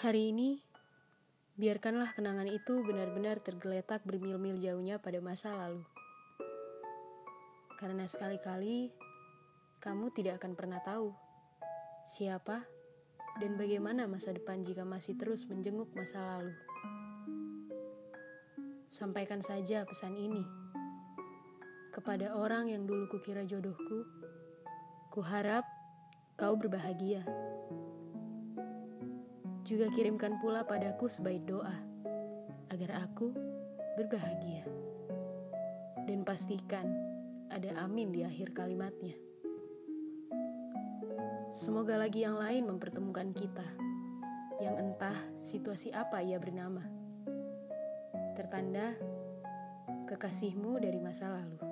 Hari ini, biarkanlah kenangan itu benar-benar tergeletak bermil-mil jauhnya pada masa lalu. Karena sekali-kali kamu tidak akan pernah tahu siapa dan bagaimana masa depan jika masih terus menjenguk masa lalu. Sampaikan saja pesan ini kepada orang yang dulu kukira jodohku. Kuharap kau berbahagia. Juga kirimkan pula padaku sebaik doa agar aku berbahagia. Dan pastikan ada amin di akhir kalimatnya. Semoga lagi yang lain mempertemukan kita, yang entah situasi apa ia bernama. Tertanda kekasihmu dari masa lalu.